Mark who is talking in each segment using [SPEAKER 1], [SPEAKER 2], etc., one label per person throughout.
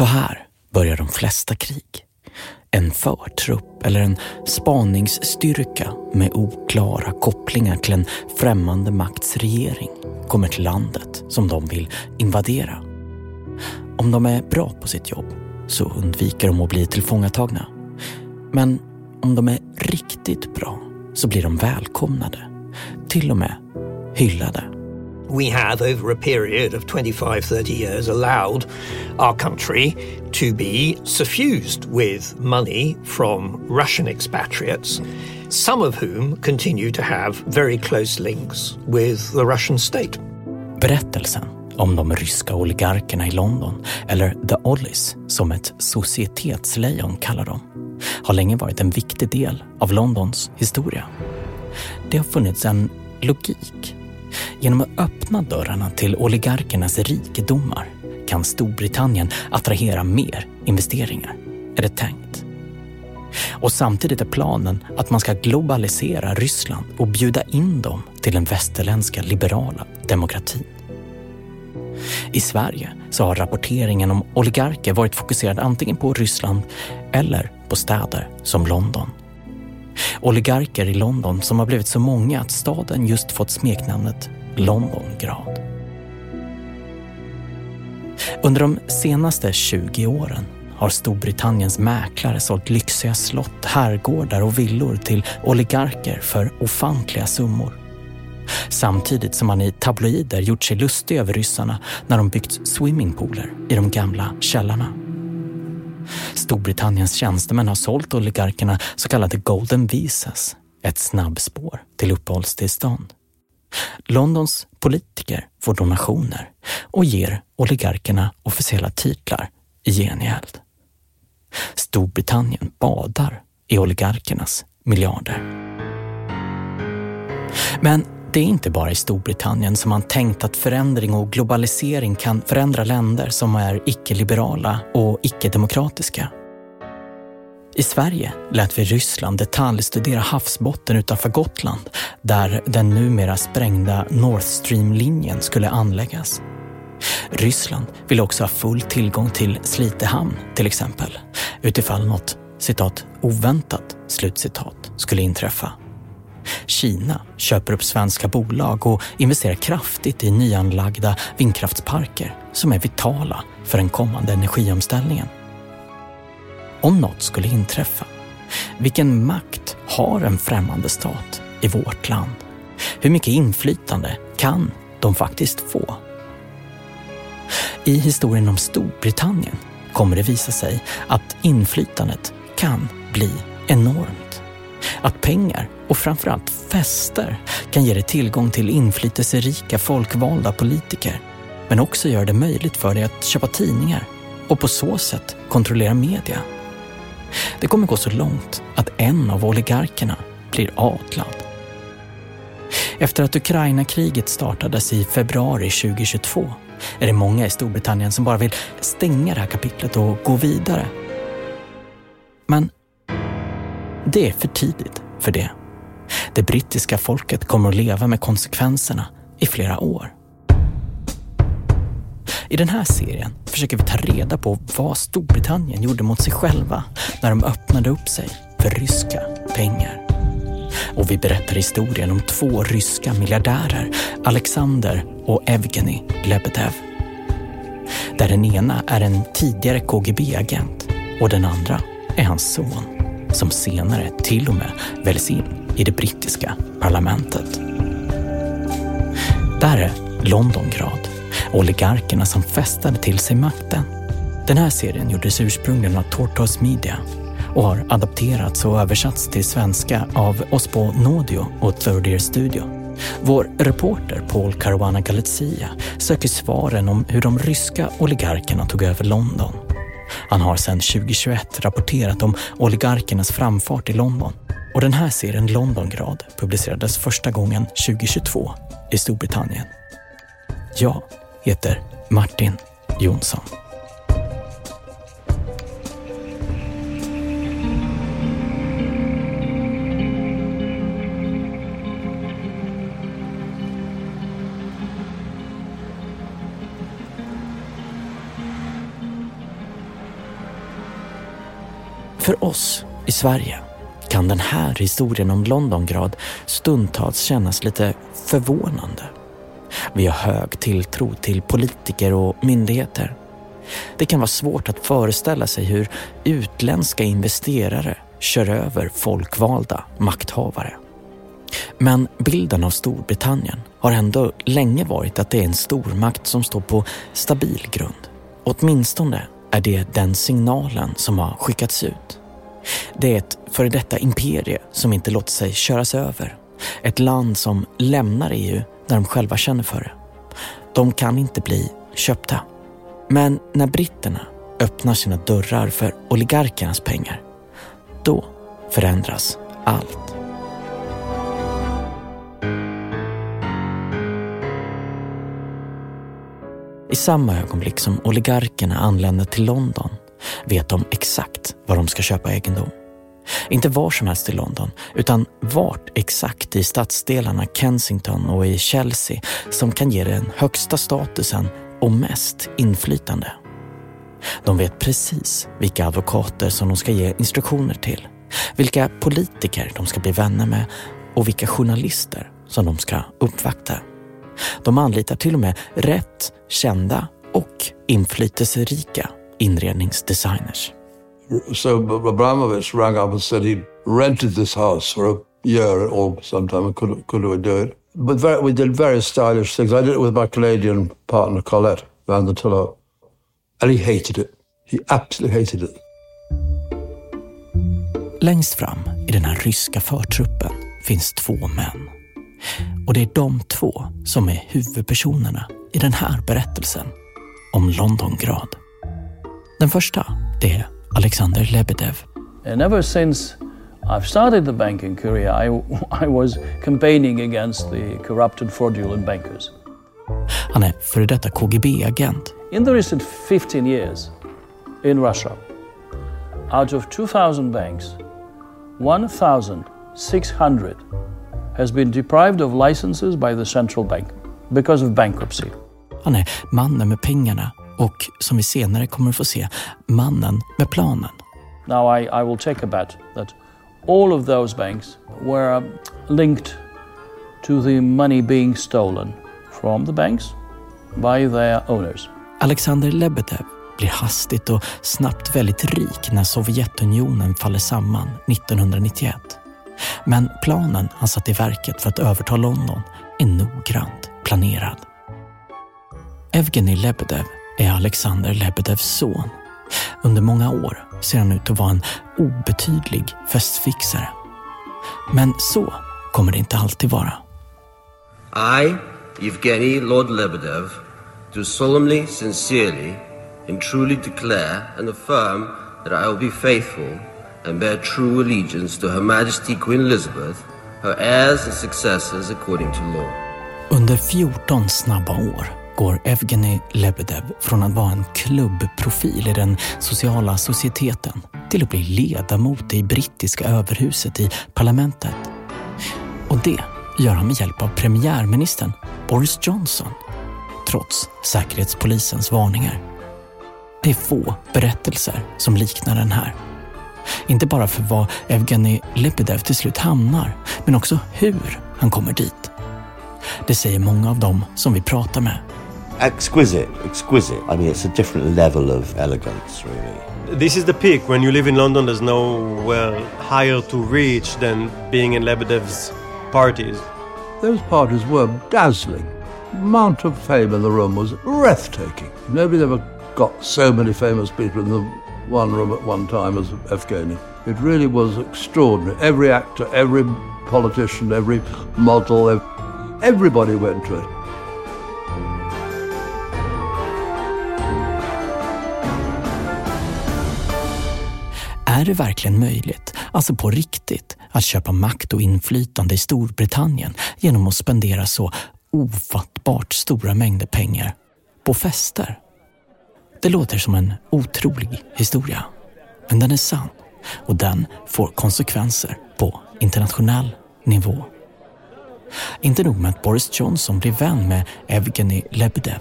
[SPEAKER 1] Så här börjar de flesta krig. En förtrupp eller en spaningsstyrka med oklara kopplingar till en främmande makts regering kommer till landet som de vill invadera. Om de är bra på sitt jobb så undviker de att bli tillfångatagna. Men om de är riktigt bra så blir de välkomnade, till och med hyllade
[SPEAKER 2] we have, over a period of 25, 30 years, allowed our country to be suffused with money from Russian expatriates, some of whom continue to have very close links with the Russian state.
[SPEAKER 1] Berättelsen om de ryska oligarkerna i London, eller The Ollies som ett societetslejon kallar dem, har länge varit en viktig del av Londons historia. Det har funnits en logik Genom att öppna dörrarna till oligarkernas rikedomar kan Storbritannien attrahera mer investeringar, är det tänkt. Och samtidigt är planen att man ska globalisera Ryssland och bjuda in dem till den västerländska liberala demokratin. I Sverige så har rapporteringen om oligarker varit fokuserad antingen på Ryssland eller på städer som London. Oligarker i London som har blivit så många att staden just fått smeknamnet Londongrad. Under de senaste 20 åren har Storbritanniens mäklare sålt lyxiga slott, herrgårdar och villor till oligarker för ofantliga summor. Samtidigt som man i tabloider gjort sig lustig över ryssarna när de byggt swimmingpooler i de gamla källarna. Storbritanniens tjänstemän har sålt oligarkerna så kallade golden visas, ett snabbspår till uppehållstillstånd. Londons politiker får donationer och ger oligarkerna officiella titlar i gengäld. Storbritannien badar i oligarkernas miljarder. Men det är inte bara i Storbritannien som man tänkt att förändring och globalisering kan förändra länder som är icke-liberala och icke-demokratiska. I Sverige lät vi Ryssland detaljstudera havsbotten utanför Gotland där den numera sprängda North Stream-linjen skulle anläggas. Ryssland ville också ha full tillgång till Slite hamn till exempel utifall något citat oväntat slutcitat skulle inträffa. Kina köper upp svenska bolag och investerar kraftigt i nyanlagda vindkraftsparker som är vitala för den kommande energiomställningen. Om något skulle inträffa, vilken makt har en främmande stat i vårt land? Hur mycket inflytande kan de faktiskt få? I historien om Storbritannien kommer det visa sig att inflytandet kan bli enormt. Att pengar och framförallt fester kan ge dig tillgång till inflytelserika folkvalda politiker men också gör det möjligt för dig att köpa tidningar och på så sätt kontrollera media. Det kommer gå så långt att en av oligarkerna blir adlad. Efter att Ukraina-kriget startades i februari 2022 är det många i Storbritannien som bara vill stänga det här kapitlet och gå vidare. Men det är för tidigt för det. Det brittiska folket kommer att leva med konsekvenserna i flera år. I den här serien försöker vi ta reda på vad Storbritannien gjorde mot sig själva när de öppnade upp sig för ryska pengar. Och vi berättar historien om två ryska miljardärer, Alexander och Evgeny Lebedev. Där den ena är en tidigare KGB-agent och den andra är hans son som senare till och med väljs in i det brittiska parlamentet. Där är Londongrad oligarkerna som festade till sig makten. Den här serien gjordes ursprungligen av Tortoise Media och har adapterats och översatts till svenska av Osbo Nodio och Third Ear Studio. Vår reporter Paul Caruana Galizia söker svaren om hur de ryska oligarkerna tog över London. Han har sedan 2021 rapporterat om oligarkernas framfart i London och den här serien Londongrad publicerades första gången 2022 i Storbritannien. Jag heter Martin Jonsson. För oss i Sverige kan den här historien om Londongrad stundtals kännas lite förvånande. Vi har hög tilltro till politiker och myndigheter. Det kan vara svårt att föreställa sig hur utländska investerare kör över folkvalda makthavare. Men bilden av Storbritannien har ändå länge varit att det är en stormakt som står på stabil grund. Åtminstone är det den signalen som har skickats ut. Det är ett före detta imperie som inte låter sig köras över. Ett land som lämnar EU när de själva känner för det. De kan inte bli köpta. Men när britterna öppnar sina dörrar för oligarkernas pengar, då förändras allt. I samma ögonblick som oligarkerna anländer till London vet de exakt var de ska köpa egendom. Inte var som helst i London, utan vart exakt i stadsdelarna Kensington och i Chelsea som kan ge den högsta statusen och mest inflytande. De vet precis vilka advokater som de ska ge instruktioner till, vilka politiker de ska bli vänner med och vilka journalister som de ska uppvakta. De anlitar till och med rätt kända och inflytelserika inredningsdesigners.
[SPEAKER 3] So Abramovich rang up and said he rented this house for a year or sometime. Could, could we do it? But very, we did very stylish things. I did it with my Canadian partner Colette Van der Tullo. And he hated it. He absolutely hated it.
[SPEAKER 1] Längst fram i den här ryska förtruppen finns två män. Och det är de två som är huvudpersonerna i den här berättelsen om Londongrad. Den första, det är Alexander Lebedev.
[SPEAKER 4] Ever since I've started the banking career, I, I was campaigning against the corrupted fraudulent bankers.
[SPEAKER 1] Han är före detta KGB-agent.
[SPEAKER 4] In the recent 15 years in Russia, out of 2,000 banks, 1,600 has been deprived of licenses by the central bank because of bankruptcy.
[SPEAKER 1] Han är mannen med pengarna och som vi senare kommer att få se, mannen med planen.
[SPEAKER 4] Now I, I will take a bet that all of those banks were linked to the money being stolen from the banks by their owners.
[SPEAKER 1] Alexander Lebedev blir hastigt och snabbt väldigt rik när Sovjetunionen faller samman 1991. Men planen han satt i verket för att överta London är noggrant planerad. Evgenij Lebedev är Alexander Lebedevs son. Under många år ser han ut att vara en obetydlig festfixare. Men så kommer det inte alltid vara.
[SPEAKER 5] I, Evgeny Lord Lebedev, do solemnly, sincerely, and truly declare and affirm that I will be faithful and bear true allegiance to Her Majesty Queen Elizabeth, her heirs and successors according to law.
[SPEAKER 1] Under 14 snabba år går Evgeny Lebedev från att vara en klubbprofil i den sociala societeten till att bli ledamot i brittiska överhuset i parlamentet. Och det gör han med hjälp av premiärministern Boris Johnson, trots Säkerhetspolisens varningar. Det är få berättelser som liknar den här. Inte bara för var Evgeny Lebedev till slut hamnar, men också hur han kommer dit. Det säger många av dem som vi pratar med
[SPEAKER 6] exquisite, exquisite. I mean, it's a different level of elegance, really.
[SPEAKER 7] This is the peak. When you live in London, there's nowhere higher to reach than being in Lebedev's parties.
[SPEAKER 3] Those parties were dazzling. The amount of fame in the room was breathtaking. Nobody ever got so many famous people in the one room at one time as Evgeny. It really was extraordinary. Every actor, every politician, every model, everybody went to it.
[SPEAKER 1] Är det verkligen möjligt, alltså på riktigt, att köpa makt och inflytande i Storbritannien genom att spendera så ofattbart stora mängder pengar på fester? Det låter som en otrolig historia, men den är sann och den får konsekvenser på internationell nivå. Inte nog med att Boris Johnson blir vän med Evgeny Lebedev.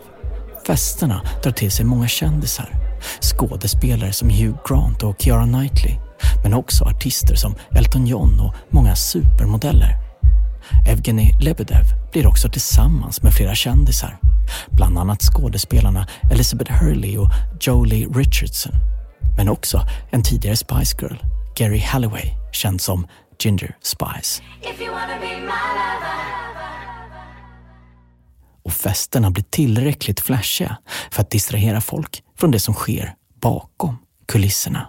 [SPEAKER 1] Festerna drar till sig många kändisar Skådespelare som Hugh Grant och Keira Knightley. men också artister som Elton John och många supermodeller. Evgeni Lebedev blir också tillsammans med flera kändisar. Bland annat skådespelarna Elizabeth Hurley och Jolie Richardson. Men också en tidigare Spice Girl, Gary Halliway, känd som Ginger Spice. Och festerna blir tillräckligt flashiga för att distrahera folk från det som sker bakom kulisserna.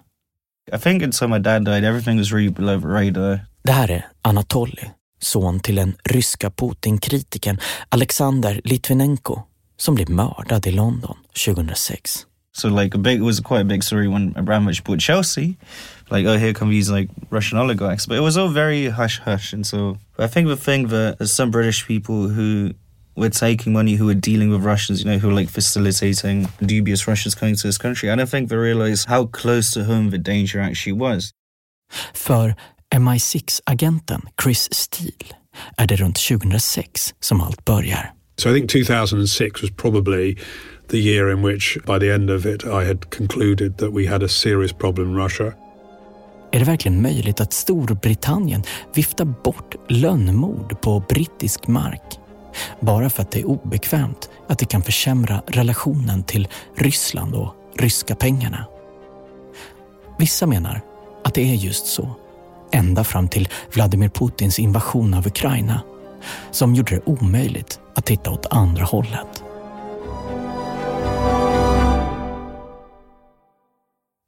[SPEAKER 8] I think until my dad died everything was really below radar.
[SPEAKER 1] Det här är Anatoly, son till den ryska Putin-kritikern Alexander Litvinenko som blev mördad i London 2006.
[SPEAKER 8] So like a big, it was quite a big story when Abramovich bought Chelsea. Like, oh, here come these like Russian oligarchs. But it was all very hush hush. And so I think the thing that there's some British people who were taking money, who were dealing with Russians, you know, who were like facilitating dubious Russians coming to this country. I don't think they realized how close to home the danger actually was.
[SPEAKER 1] För MI6-agenten Chris Steele är det runt 2006 som allt börjar.
[SPEAKER 9] So I think 2006 was probably the year in which, by the end of it, I had concluded that we had a serious problem in Russia.
[SPEAKER 1] Är det verkligen möjligt att Storbritannien viftar bort lönnmord på brittisk mark? Bara för att det är obekvämt att det kan försämra relationen till Ryssland och ryska pengarna. Vissa menar att det är just så. Ända fram till Vladimir Putins invasion av Ukraina som gjorde det omöjligt att titta åt andra hållet.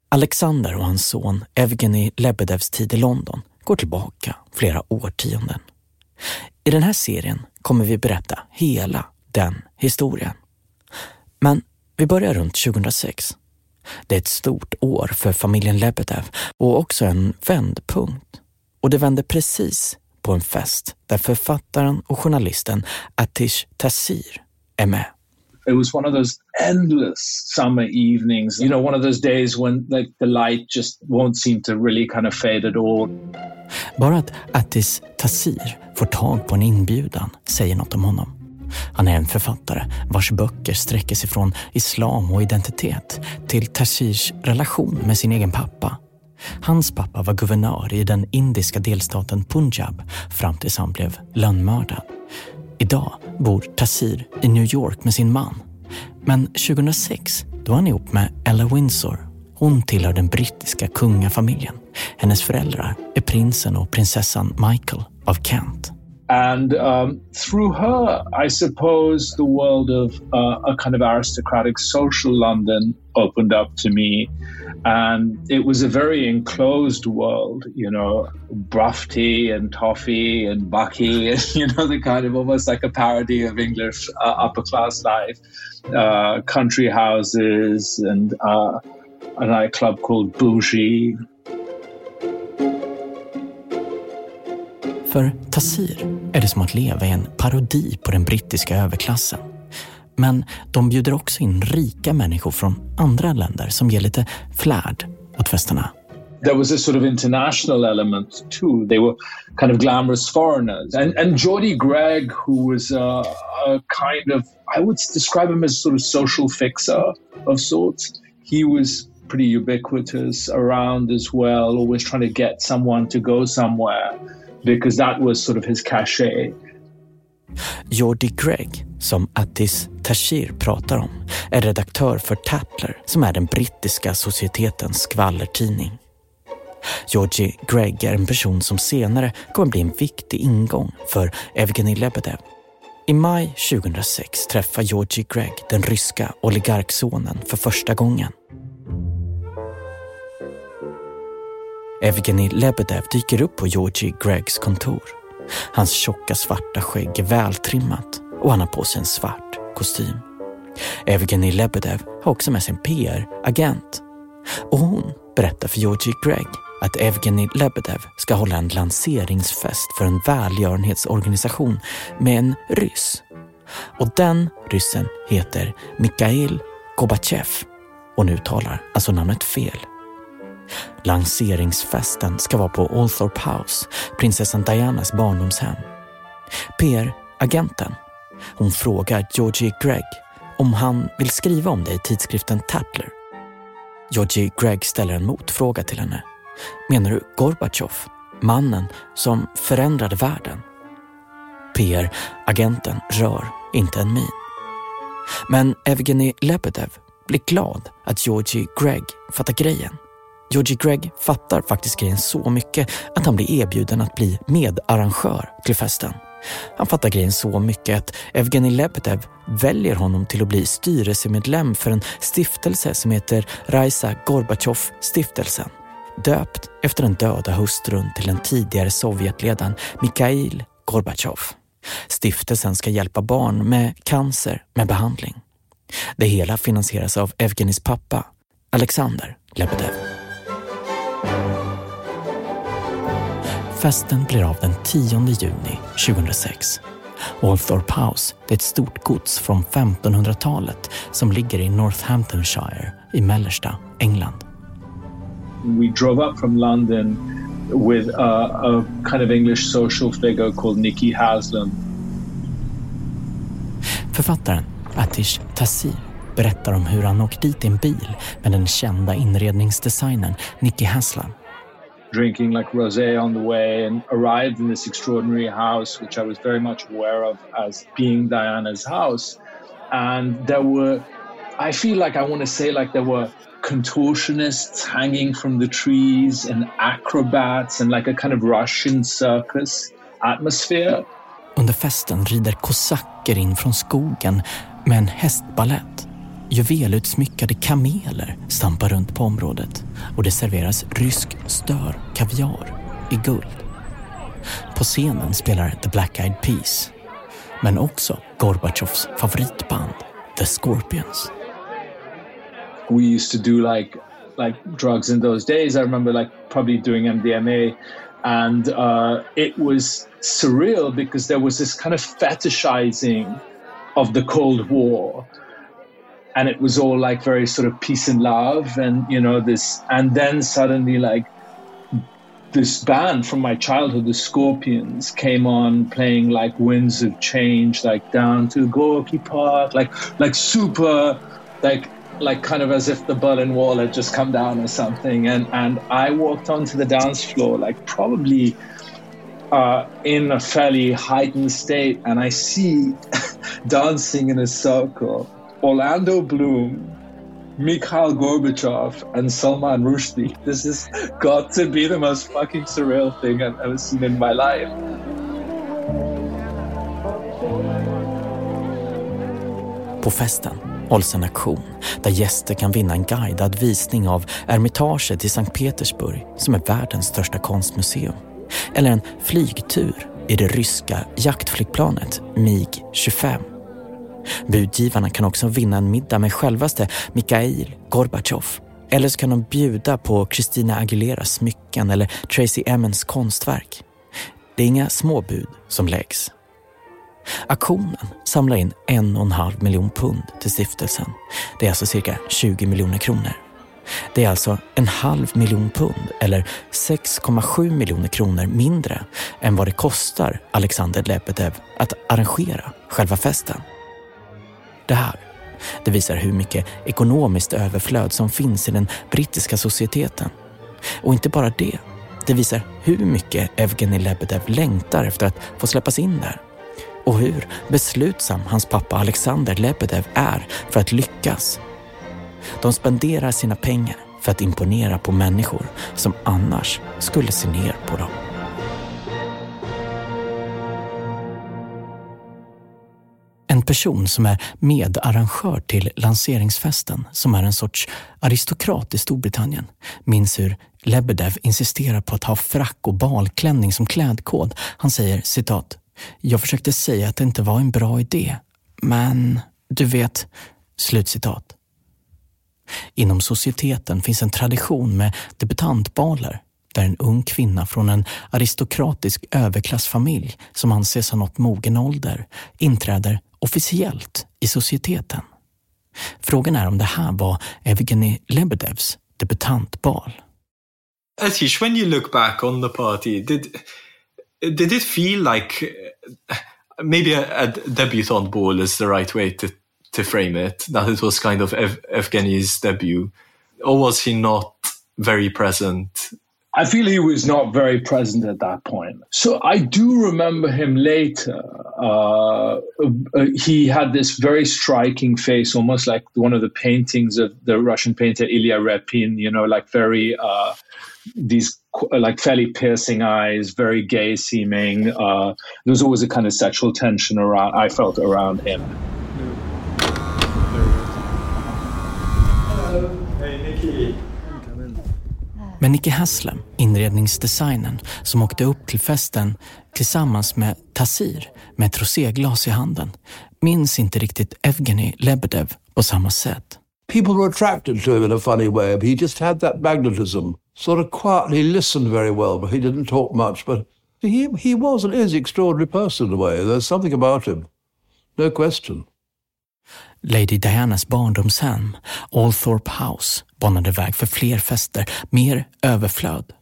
[SPEAKER 1] Alexander och hans son Evgeni Lebedevs tid i London går tillbaka flera årtionden. I den här serien kommer vi berätta hela den historien. Men vi börjar runt 2006. Det är ett stort år för familjen Lebedev och också en vändpunkt. Och det vänder precis på en fest där författaren och journalisten Atish Tassir är med.
[SPEAKER 10] It was one of those endless summer evenings, you know, one of those days when like, the light just won't seem to really kind of fade at all.
[SPEAKER 1] Bara att Atis Tassir får tag på en inbjudan säger något om honom. Han är en författare vars böcker sträcker sig från islam och identitet till Tassirs relation med sin egen pappa. Hans pappa var guvernör i den indiska delstaten Punjab fram tills han blev lönnmördad. Idag bor Tassir i New York med sin man. Men 2006 då var han ihop med Ella Windsor. Hon tillhör den brittiska kungafamiljen. Hennes föräldrar är prinsen och prinsessan Michael av Kent.
[SPEAKER 10] And um, through her, I suppose the world of uh, a kind of aristocratic social London opened up to me. And it was a very enclosed world, you know, bruff tea and toffee and bucky, and, you know, the kind of almost like a parody of English uh, upper class life, uh, country houses and uh, a nightclub called Bougie,
[SPEAKER 1] För Tassir är det som att leva i en parodi på den brittiska överklassen. Men de bjuder också in rika människor från andra länder som ger lite flärd åt festerna.
[SPEAKER 10] there was a sort of international element too. They were kind of glamorous foreigners. And, and Geordie Gregg, who was a, a, kind of, I would describe him as sort of social fixer of sorts. He was pretty ubiquitous around as well, always trying to get someone to go somewhere because that was sort of his cachet.
[SPEAKER 1] Jordi Gregg, som Atis Tashir pratar om, är redaktör för Tatler som är den brittiska societetens skvallertidning. Georgi Gregg är en person som senare kommer bli en viktig ingång för Evgenij Lebedev. I maj 2006 träffar Georgi Gregg den ryska oligarksonen för första gången. Evgenij Lebedev dyker upp på Georgi Gregs kontor. Hans tjocka svarta skägg är vältrimmat och han har på sig en svart kostym. Evgenij Lebedev har också med sig en PR-agent. Och hon berättar för Georgi Greg att Evgenij Lebedev ska hålla en lanseringsfest för en välgörenhetsorganisation med en ryss. Och den ryssen heter Mikhail Gorbachev och nu talar alltså namnet fel. Lanseringsfesten ska vara på Althorp House, prinsessan Dianas barndomshem. PR-agenten, hon frågar Georgie Gregg om han vill skriva om det i tidskriften Tatler. Georgie Gregg ställer en motfråga till henne. Menar du Gorbatjov, mannen som förändrade världen? PR-agenten rör inte en min. Men Evgeny Lebedev blir glad att Georgie Gregg fattar grejen. Georgie Gregg fattar faktiskt grejen så mycket att han blir erbjuden att bli medarrangör till festen. Han fattar grejen så mycket att Evgenij Lebedev väljer honom till att bli styrelsemedlem för en stiftelse som heter Raisa Gorbatjov-stiftelsen. Döpt efter den döda hustrun till den tidigare Sovjetledaren Mikhail Gorbatjov. Stiftelsen ska hjälpa barn med cancer med behandling. Det hela finansieras av Evgenijs pappa, Alexander Lebedev. Festen blir av den 10 juni 2006. Althorpe House är ett stort gods från 1500-talet som ligger i Northamptonshire i mellersta England.
[SPEAKER 10] We drove up from London with a, a kind of English social figure called Nicky Haslam.
[SPEAKER 1] Författaren Atish Tassir berättar om hur han åkt dit i en bil med den kända inredningsdesignern Nicky Haslam
[SPEAKER 10] drinking like rosé on the way and arrived in this extraordinary house, which I was very much aware of as being Diana's house. And there were, I feel like I want to say like there were contortionists hanging from the trees and acrobats and like a kind of Russian circus atmosphere.
[SPEAKER 1] Under festen rider kosacker in från skogen med en hästballett. Juvelutsmyckade kameler stampar runt på området och det serveras rysk stör kaviar i guld. På scenen spelar The Black Eyed Peas, men också Gorbatjovs favoritband The Scorpions.
[SPEAKER 10] We used to do like like drugs in those days. I remember like probably doing MDMA and uh, it was surreal because there was this kind of fetishizing of the Cold War and it was all like very sort of peace and love and you know this and then suddenly like this band from my childhood the scorpions came on playing like winds of change like down to gorky park like like super like like kind of as if the berlin wall had just come down or something. And and i walked onto the dance floor like probably uh, in a fairly heightened state and i see dancing in a circle Orlando Bloom, Mikhail Gorbachev, and Salman Rushdie. This has got to be the most fucking surreal thing I've ever seen in my life.
[SPEAKER 1] På festen hålls en aktion där gäster kan vinna en guidad visning av Ermitaget i Sankt Petersburg som är världens största konstmuseum. Eller en flygtur i det ryska jaktflygplanet MiG-25 Budgivarna kan också vinna en middag med självaste Mikhail Gorbatjov. Eller så kan de bjuda på Christina Aguileras smycken eller Tracy Emmons konstverk. Det är inga småbud som läggs. Aktionen samlar in en och en halv miljon pund till stiftelsen. Det är alltså cirka 20 miljoner kronor. Det är alltså en halv miljon pund eller 6,7 miljoner kronor mindre än vad det kostar Alexander Lebedev att arrangera själva festen. Det här det visar hur mycket ekonomiskt överflöd som finns i den brittiska societeten. Och inte bara det, det visar hur mycket Evgenij Lebedev längtar efter att få släppas in där. Och hur beslutsam hans pappa Alexander Lebedev är för att lyckas. De spenderar sina pengar för att imponera på människor som annars skulle se ner på dem. En person som är medarrangör till lanseringsfesten, som är en sorts aristokrat i Storbritannien, minns hur Lebedev insisterar på att ha frack och balklänning som klädkod. Han säger citat. Jag försökte säga att det inte var en bra idé, men du vet... Slutcitat. Inom societeten finns en tradition med debutantbaler där en ung kvinna från en aristokratisk överklassfamilj som anses ha nått mogen ålder inträder officiellt i societeten. Frågan är om det här var Evgeny Lebedevs debutantbal.
[SPEAKER 11] Atish, when you look back on the party, did did it feel like maybe a, a debutant ball is the right way to to frame it? That it was kind of Ev Evgeny's debut, or was he not very present
[SPEAKER 10] I feel he was not very present at that point. So I do remember him later. Uh, uh, he had this very striking face, almost like one of the paintings of the Russian painter Ilya Repin, you know, like very, uh, these like fairly piercing eyes, very gay seeming. Uh, there was always a kind of sexual tension around, I felt around him.
[SPEAKER 1] Men Nicky Haslem, inredningsdesignern som åkte upp till festen tillsammans med Tassir med ett roséglas i handen, minns inte riktigt Evgeny Lebedev på samma sätt.
[SPEAKER 3] People were attracted to him in a funny way. He just had that magnetism. Sort of quietly, he listened very well, but he didn't talk much. But he, he was and is an extraordinary person in a way. There's something about him. No question.
[SPEAKER 1] Lady Dianas barndomshem, Althorpe House, banade väg för fler fester, mer överflöd.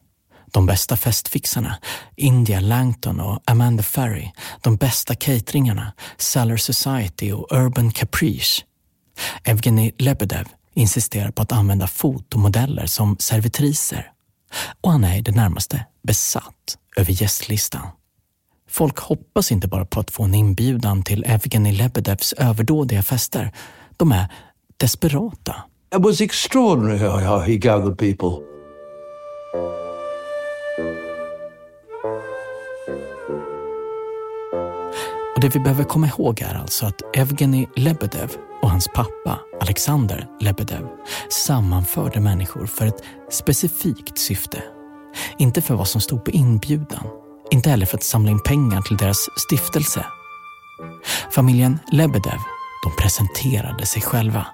[SPEAKER 1] De bästa festfixarna, India Langton och Amanda Ferry, de bästa cateringarna, Cellar Society och Urban Caprice. Evgeny Lebedev insisterar på att använda fotomodeller som servitriser och han är i det närmaste besatt över gästlistan. Folk hoppas inte bara på att få en inbjudan till Evgeny Lebedevs överdådiga fester. De är desperata.
[SPEAKER 3] It was extraordinary how he gathered people.
[SPEAKER 1] Och det vi behöver komma ihåg är alltså att Evgeni Lebedev och hans pappa Alexander Lebedev sammanförde människor för ett specifikt syfte. Inte för vad som stod på inbjudan, inte heller för att samla in pengar till deras stiftelse. Familjen Lebedev, de presenterade sig själva.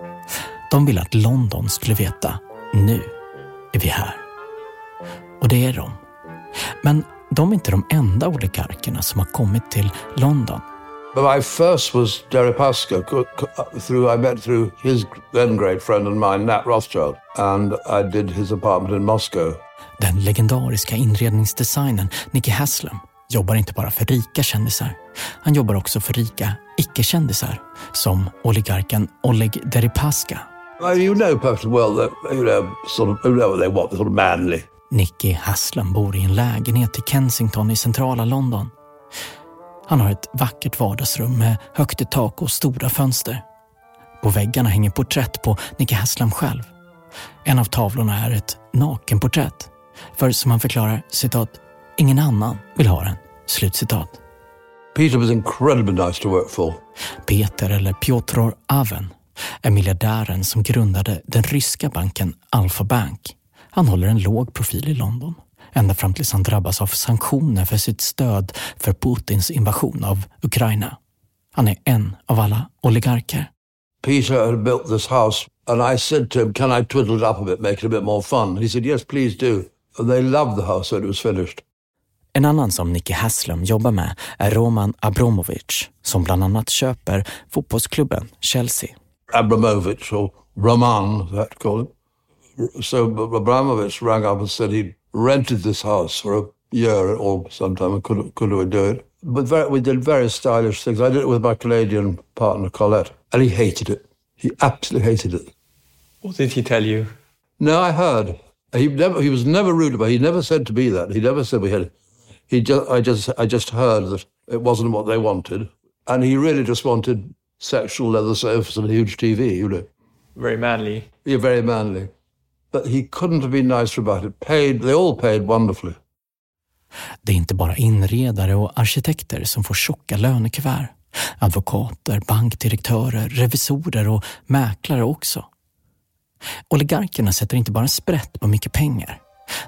[SPEAKER 1] De ville att London skulle veta, nu är vi här. Och det är de. Men de är inte de enda oligarkerna som har kommit till London.
[SPEAKER 3] My first was Deripaska, through I met through his then great friend and mine, Nat Rothschild, and I did his apartment in Moscow.
[SPEAKER 1] Den legendariska inredningsdesignern Nicky Haslem jobbar inte bara för rika kändisar. Han jobbar också för rika icke-kändisar som oligarken Oleg Deripaska.
[SPEAKER 3] You know perfectly well that, you know, sort of, you know what they want, sort of manly.
[SPEAKER 1] Nicky Haslem bor i en lägenhet i Kensington i centrala London. Han har ett vackert vardagsrum med högt i tak och stora fönster. På väggarna hänger porträtt på Nicky Haslem själv. En av tavlorna är ett nakenporträtt. För som han förklarar, citat, ingen annan vill ha den. Slutcitat.
[SPEAKER 3] Peter was incredibly nice to work for.
[SPEAKER 1] Peter, eller Piotr Aven, är miljardären som grundade den ryska banken Alfa Bank. Han håller en låg profil i London ända fram tills han drabbas av sanktioner för sitt stöd för Putins invasion av Ukraina. Han är en av alla oligarker.
[SPEAKER 3] Peter had built this house and I said to him, can I twiddle it up a bit, make it a bit more fun? He said, yes, please do. And they loved the house when it was finished.
[SPEAKER 1] En annan som Nicky Haslem jobbar med är Roman Abramovich som bland annat köper fotbollsklubben Chelsea.
[SPEAKER 3] Abramovich, or Roman, that call him. So Abramovich rang up and said he'd rented this house for a year or sometime and couldn't, couldn't do it. But very, we did very stylish things. I did it with my Canadian partner, Colette, and he hated it. He absolutely hated it.
[SPEAKER 11] What did he tell you?
[SPEAKER 3] No, I heard. He never. He was never rude about. It. He never said to me that. He never said we had. He just. I just. I just heard that it wasn't what they wanted, and he really just wanted sexual leather sofas and a huge TV. You know.
[SPEAKER 11] Very manly.
[SPEAKER 3] Yeah, very manly. But he couldn't have been nicer about it. Paid. They all paid wonderfully.
[SPEAKER 1] Det är inte bara inredare och arkitekter som får tjocka lönekuvert. Advokater, bankdirektörer, revisorer och mäklare också. Oligarkerna sätter inte bara sprätt på mycket pengar.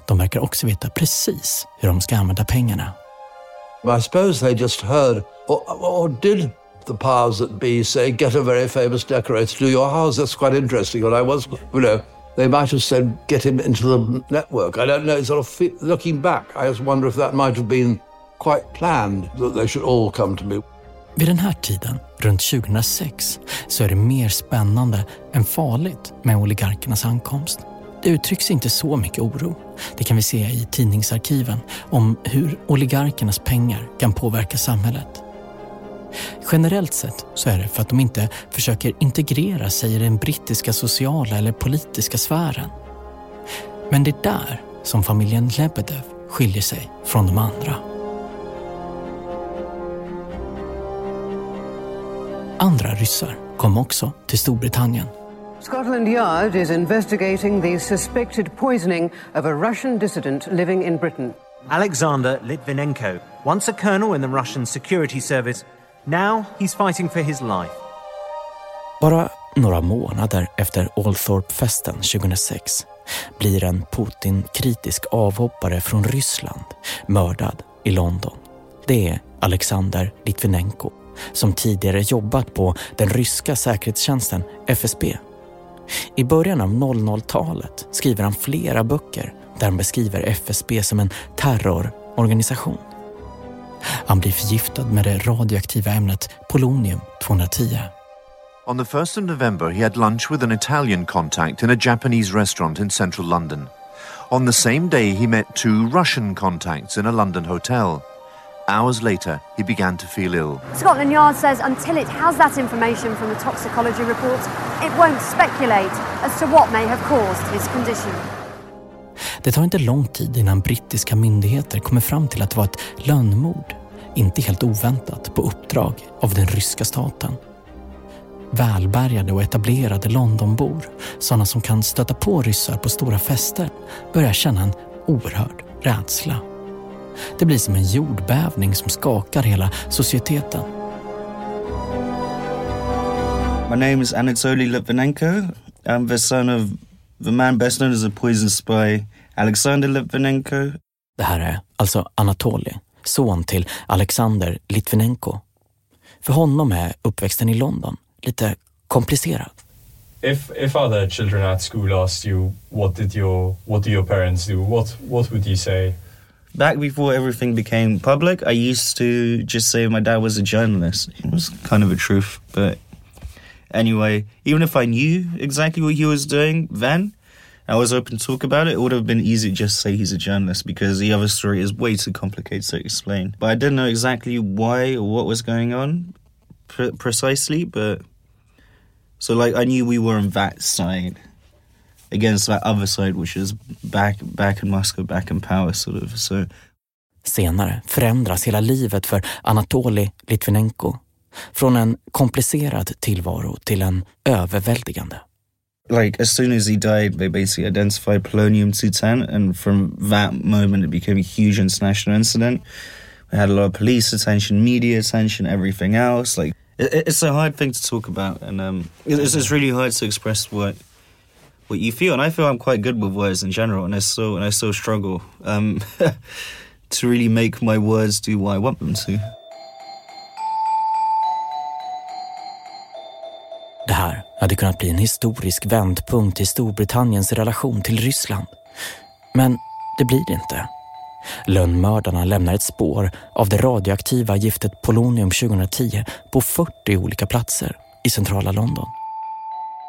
[SPEAKER 1] De verkar också veta precis hur de ska använda pengarna.
[SPEAKER 3] I suppose they just heard, or, or did the powers that be say, get a very famous decorator to do your house? That's quite interesting. And I was, you know, they might have said, get him into the network. I don't know. Sort of looking back, I just wonder if that might have been quite planned that they should all come to me.
[SPEAKER 1] Vid den här tiden, runt 2006, så är det mer spännande än farligt med oligarkernas ankomst. Det uttrycks inte så mycket oro. Det kan vi se i tidningsarkiven om hur oligarkernas pengar kan påverka samhället. Generellt sett så är det för att de inte försöker integrera sig i den brittiska sociala eller politiska sfären. Men det är där som familjen Lebedev skiljer sig från de andra. Andra ryssar kom också till Storbritannien.
[SPEAKER 12] Scotland Yard is investigating the suspected poisoning of a Russian dissident living in Britain.
[SPEAKER 13] Alexander Litvinenko, once a colonel in the Russian security service, now he's fighting for his life.
[SPEAKER 1] Bara några månader efter Althorp-festen 2006 blir en Putin-kritisk avhoppare från Ryssland mördad i London. Det är Alexander Litvinenko som tidigare jobbat på den ryska säkerhetstjänsten FSB. I början av 00-talet skriver han flera böcker där han beskriver FSB som en terrororganisation. Han blir förgiftad med det radioaktiva ämnet polonium-210.
[SPEAKER 14] On the 1st of November, he had lunch with an Italian contact in a Japanese restaurant in central London. On the same day, he met two Russian contacts in a London hotel. Hours later, he began to feel ill.
[SPEAKER 15] Scotland Yard says until it has that information from the toxicology report, it won't speculate as to what may have caused his condition.
[SPEAKER 1] Det tar inte lång tid innan brittiska myndigheter kommer fram till att det var ett lönnmord, inte helt oväntat på uppdrag av den ryska staten. Välbärgade och etablerade Londonbor, sådana som kan stöta på ryssar på stora fester, börjar känna en oerhörd rädsla. Det blir som en jordbävning som skakar hela societeten.
[SPEAKER 8] My name is Anatoly Litvinenko. I'm the son of the man best known as a poison spy, Alexander Litvinenko.
[SPEAKER 1] Det här är alltså Anatoly, son till Alexander Litvinenko. För honom är uppväxten i London lite komplicerad.
[SPEAKER 16] If if other children at school asked you what did your what do your parents do, what what would you say?
[SPEAKER 8] Back before everything became public, I used to just say my dad was a journalist. It was kind of a truth, but anyway, even if I knew exactly what he was doing then, I was open to talk about it. It would have been easy to just say he's a journalist because the other story is way too complicated to explain. But I didn't know exactly why or what was going on pre- precisely, but so like I knew we were on that side against that other side, which is back back in Moscow, back in power, sort of. So
[SPEAKER 1] Senare förändras hela livet för Anatoli Litvinenko. Från en komplicerad tillvaro till en överväldigande.
[SPEAKER 8] like as soon as he died, they basically identified polonium 210, and from that moment, it became a huge international incident. We had a lot of police attention, media attention, everything else. Like it, it's a hard thing to talk about, and um, it's, it's really hard to express what what you feel. And I feel I'm quite good with words in general, and I still and I still struggle um, to really make my words do what I want them to.
[SPEAKER 1] Det här hade kunnat bli en historisk vändpunkt i Storbritanniens relation till Ryssland. Men det blir det inte. Lönnmördarna lämnar ett spår av det radioaktiva giftet polonium 2010 på 40 olika platser i centrala London.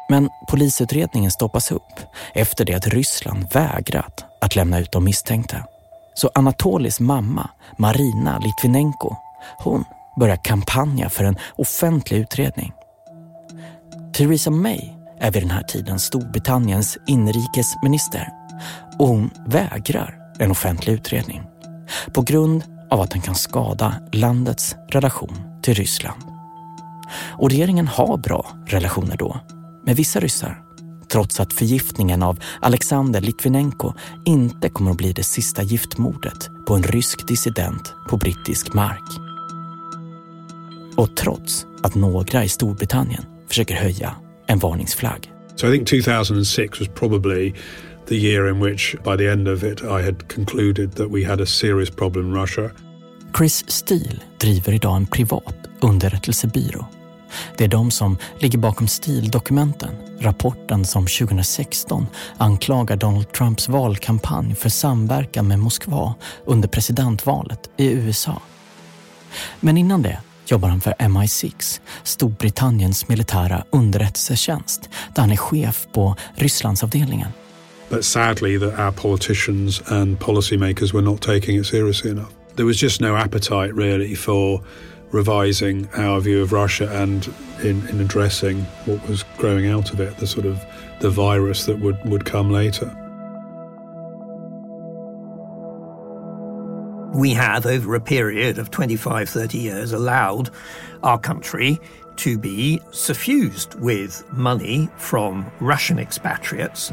[SPEAKER 1] Men polisutredningen stoppas upp efter det att Ryssland vägrat att lämna ut de misstänkta. Så Anatolis mamma, Marina Litvinenko, hon börjar kampanja för en offentlig utredning. Theresa May är vid den här tiden Storbritanniens inrikesminister och hon vägrar en offentlig utredning på grund av att den kan skada landets relation till Ryssland. Och regeringen har bra relationer då med vissa ryssar trots att förgiftningen av Alexander Litvinenko inte kommer att bli det sista giftmordet på en rysk dissident på brittisk mark. Och trots att några i Storbritannien försöker höja en varningsflagg.
[SPEAKER 9] So I think 2006 was probably the year in which, by the end of it, I had concluded that we had a serious problem in Russia.
[SPEAKER 1] Chris Steele driver idag en privat underrättelsebyrå. Det är de som ligger bakom Steele-dokumenten, rapporten som 2016 anklagar Donald Trumps valkampanj för samverkan med Moskva under presidentvalet i USA. Men innan det jobbar han för MI6, Storbritanniens militära underrättelsetjänst, där han är chef på Rysslandsavdelningen.
[SPEAKER 9] But sadly, that our politicians and policymakers were not taking it seriously enough. There was just no appetite really for revising our view of Russia and in, in addressing what was growing out of it, the sort of the virus that would, would come later.
[SPEAKER 2] We have, over a period of 25, 30 years, allowed our country to be suffused with money from Russian expatriates.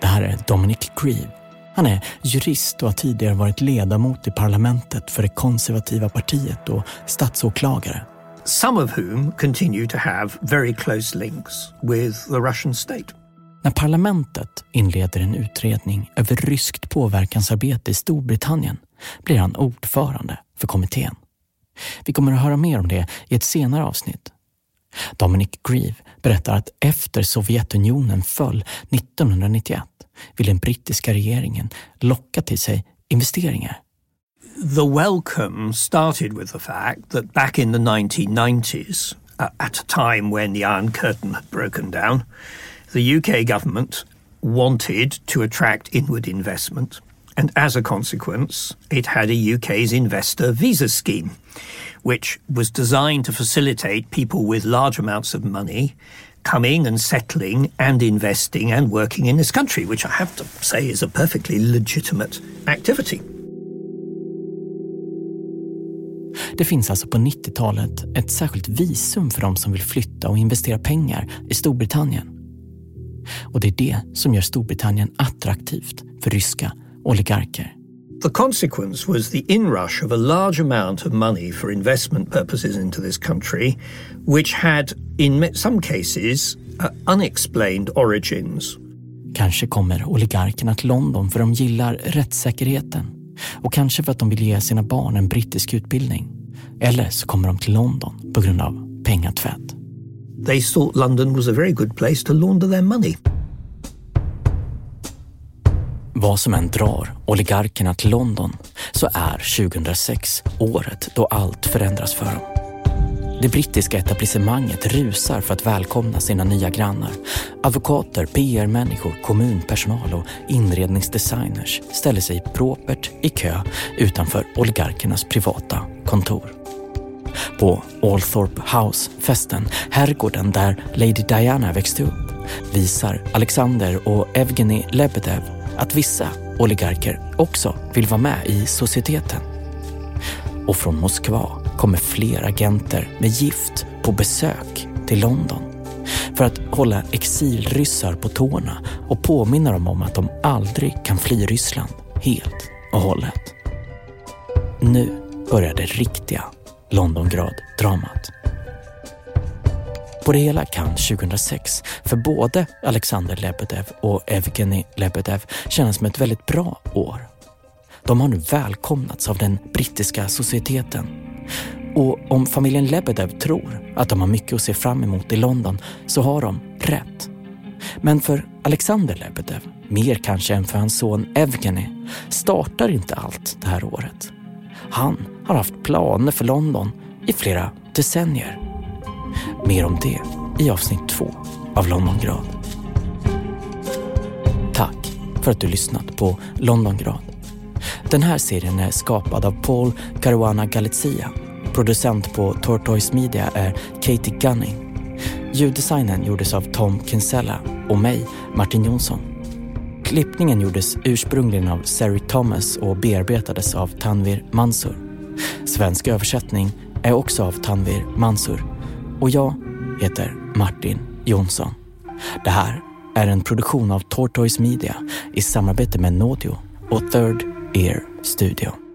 [SPEAKER 1] Det här är Dominic Grieve. Han är jurist och har tidigare varit ledamot i parlamentet för det konservativa partiet och statsåklagare.
[SPEAKER 2] Some of whom continue to have very close links with the Russian state.
[SPEAKER 1] När parlamentet inleder en utredning över ryskt påverkansarbete i Storbritannien blir han ordförande för kommittén. Vi kommer att höra mer om det i ett senare avsnitt. Dominic Grieve berättar att efter Sovjetunionen föll 1991 vill den brittiska regeringen locka till sig investeringar.
[SPEAKER 2] The welcome started with the fact that back in the 1990s, at a time when the Iron Curtain had broken down, the UK government wanted to attract inward investment. And as a consequence, it had a UK's investor visa scheme, which was designed to facilitate people with large amounts of money coming and settling and investing and working in this country, which I have to say is a perfectly legitimate activity.
[SPEAKER 1] Det finns alltså på 90-talet ett särskilt visum för de som vill flytta och investera pengar i Storbritannien. Och det är det som gör Storbritannien attraktivt för ryska oligarker.
[SPEAKER 2] The consequence was the inrush of a large amount of money for investment purposes into this country, which had, in some cases, uh, unexplained origins.
[SPEAKER 1] Kanske kommer oligarkerna till London för de gillar rättssäkerheten och kanske för att de vill ge sina barn en brittisk utbildning. Eller så kommer de till London på grund av pengatvätt.
[SPEAKER 2] They thought London was a very good place to launder their money.
[SPEAKER 1] Vad som än drar oligarkerna till London så är 2006 året då allt förändras för dem. Det brittiska etablissemanget rusar för att välkomna sina nya grannar. Advokater, PR-människor, kommunpersonal och inredningsdesigners ställer sig propert i kö utanför oligarkernas privata kontor. På Althorpe House-festen, herrgården där Lady Diana växte upp, visar Alexander och Evgeny Lebedev att vissa oligarker också vill vara med i societeten. Och från Moskva kommer fler agenter med gift på besök till London för att hålla exilryssar på tårna och påminna dem om att de aldrig kan fly Ryssland helt och hållet. Nu börjar det riktiga Londongrad-dramat. På det hela kan 2006 för både Alexander Lebedev och Evgeni Lebedev kännas som ett väldigt bra år. De har nu välkomnats av den brittiska societeten. Och om familjen Lebedev tror att de har mycket att se fram emot i London så har de rätt. Men för Alexander Lebedev, mer kanske än för hans son Evgeni, startar inte allt det här året. Han har haft planer för London i flera decennier. Mer om det i avsnitt två av Londongrad. Tack för att du lyssnat på Londongrad. Den här serien är skapad av Paul Caruana Galizia. Producent på Tortoise Media är Katie Gunning. Ljuddesignen gjordes av Tom Kinsella och mig, Martin Jonsson. Klippningen gjordes ursprungligen av Sari Thomas och bearbetades av Tanvir Mansur. Svensk översättning är också av Tanvir Mansur och jag heter Martin Jonsson. Det här är en produktion av Tortoise Media i samarbete med Nodio och Third Ear Studio.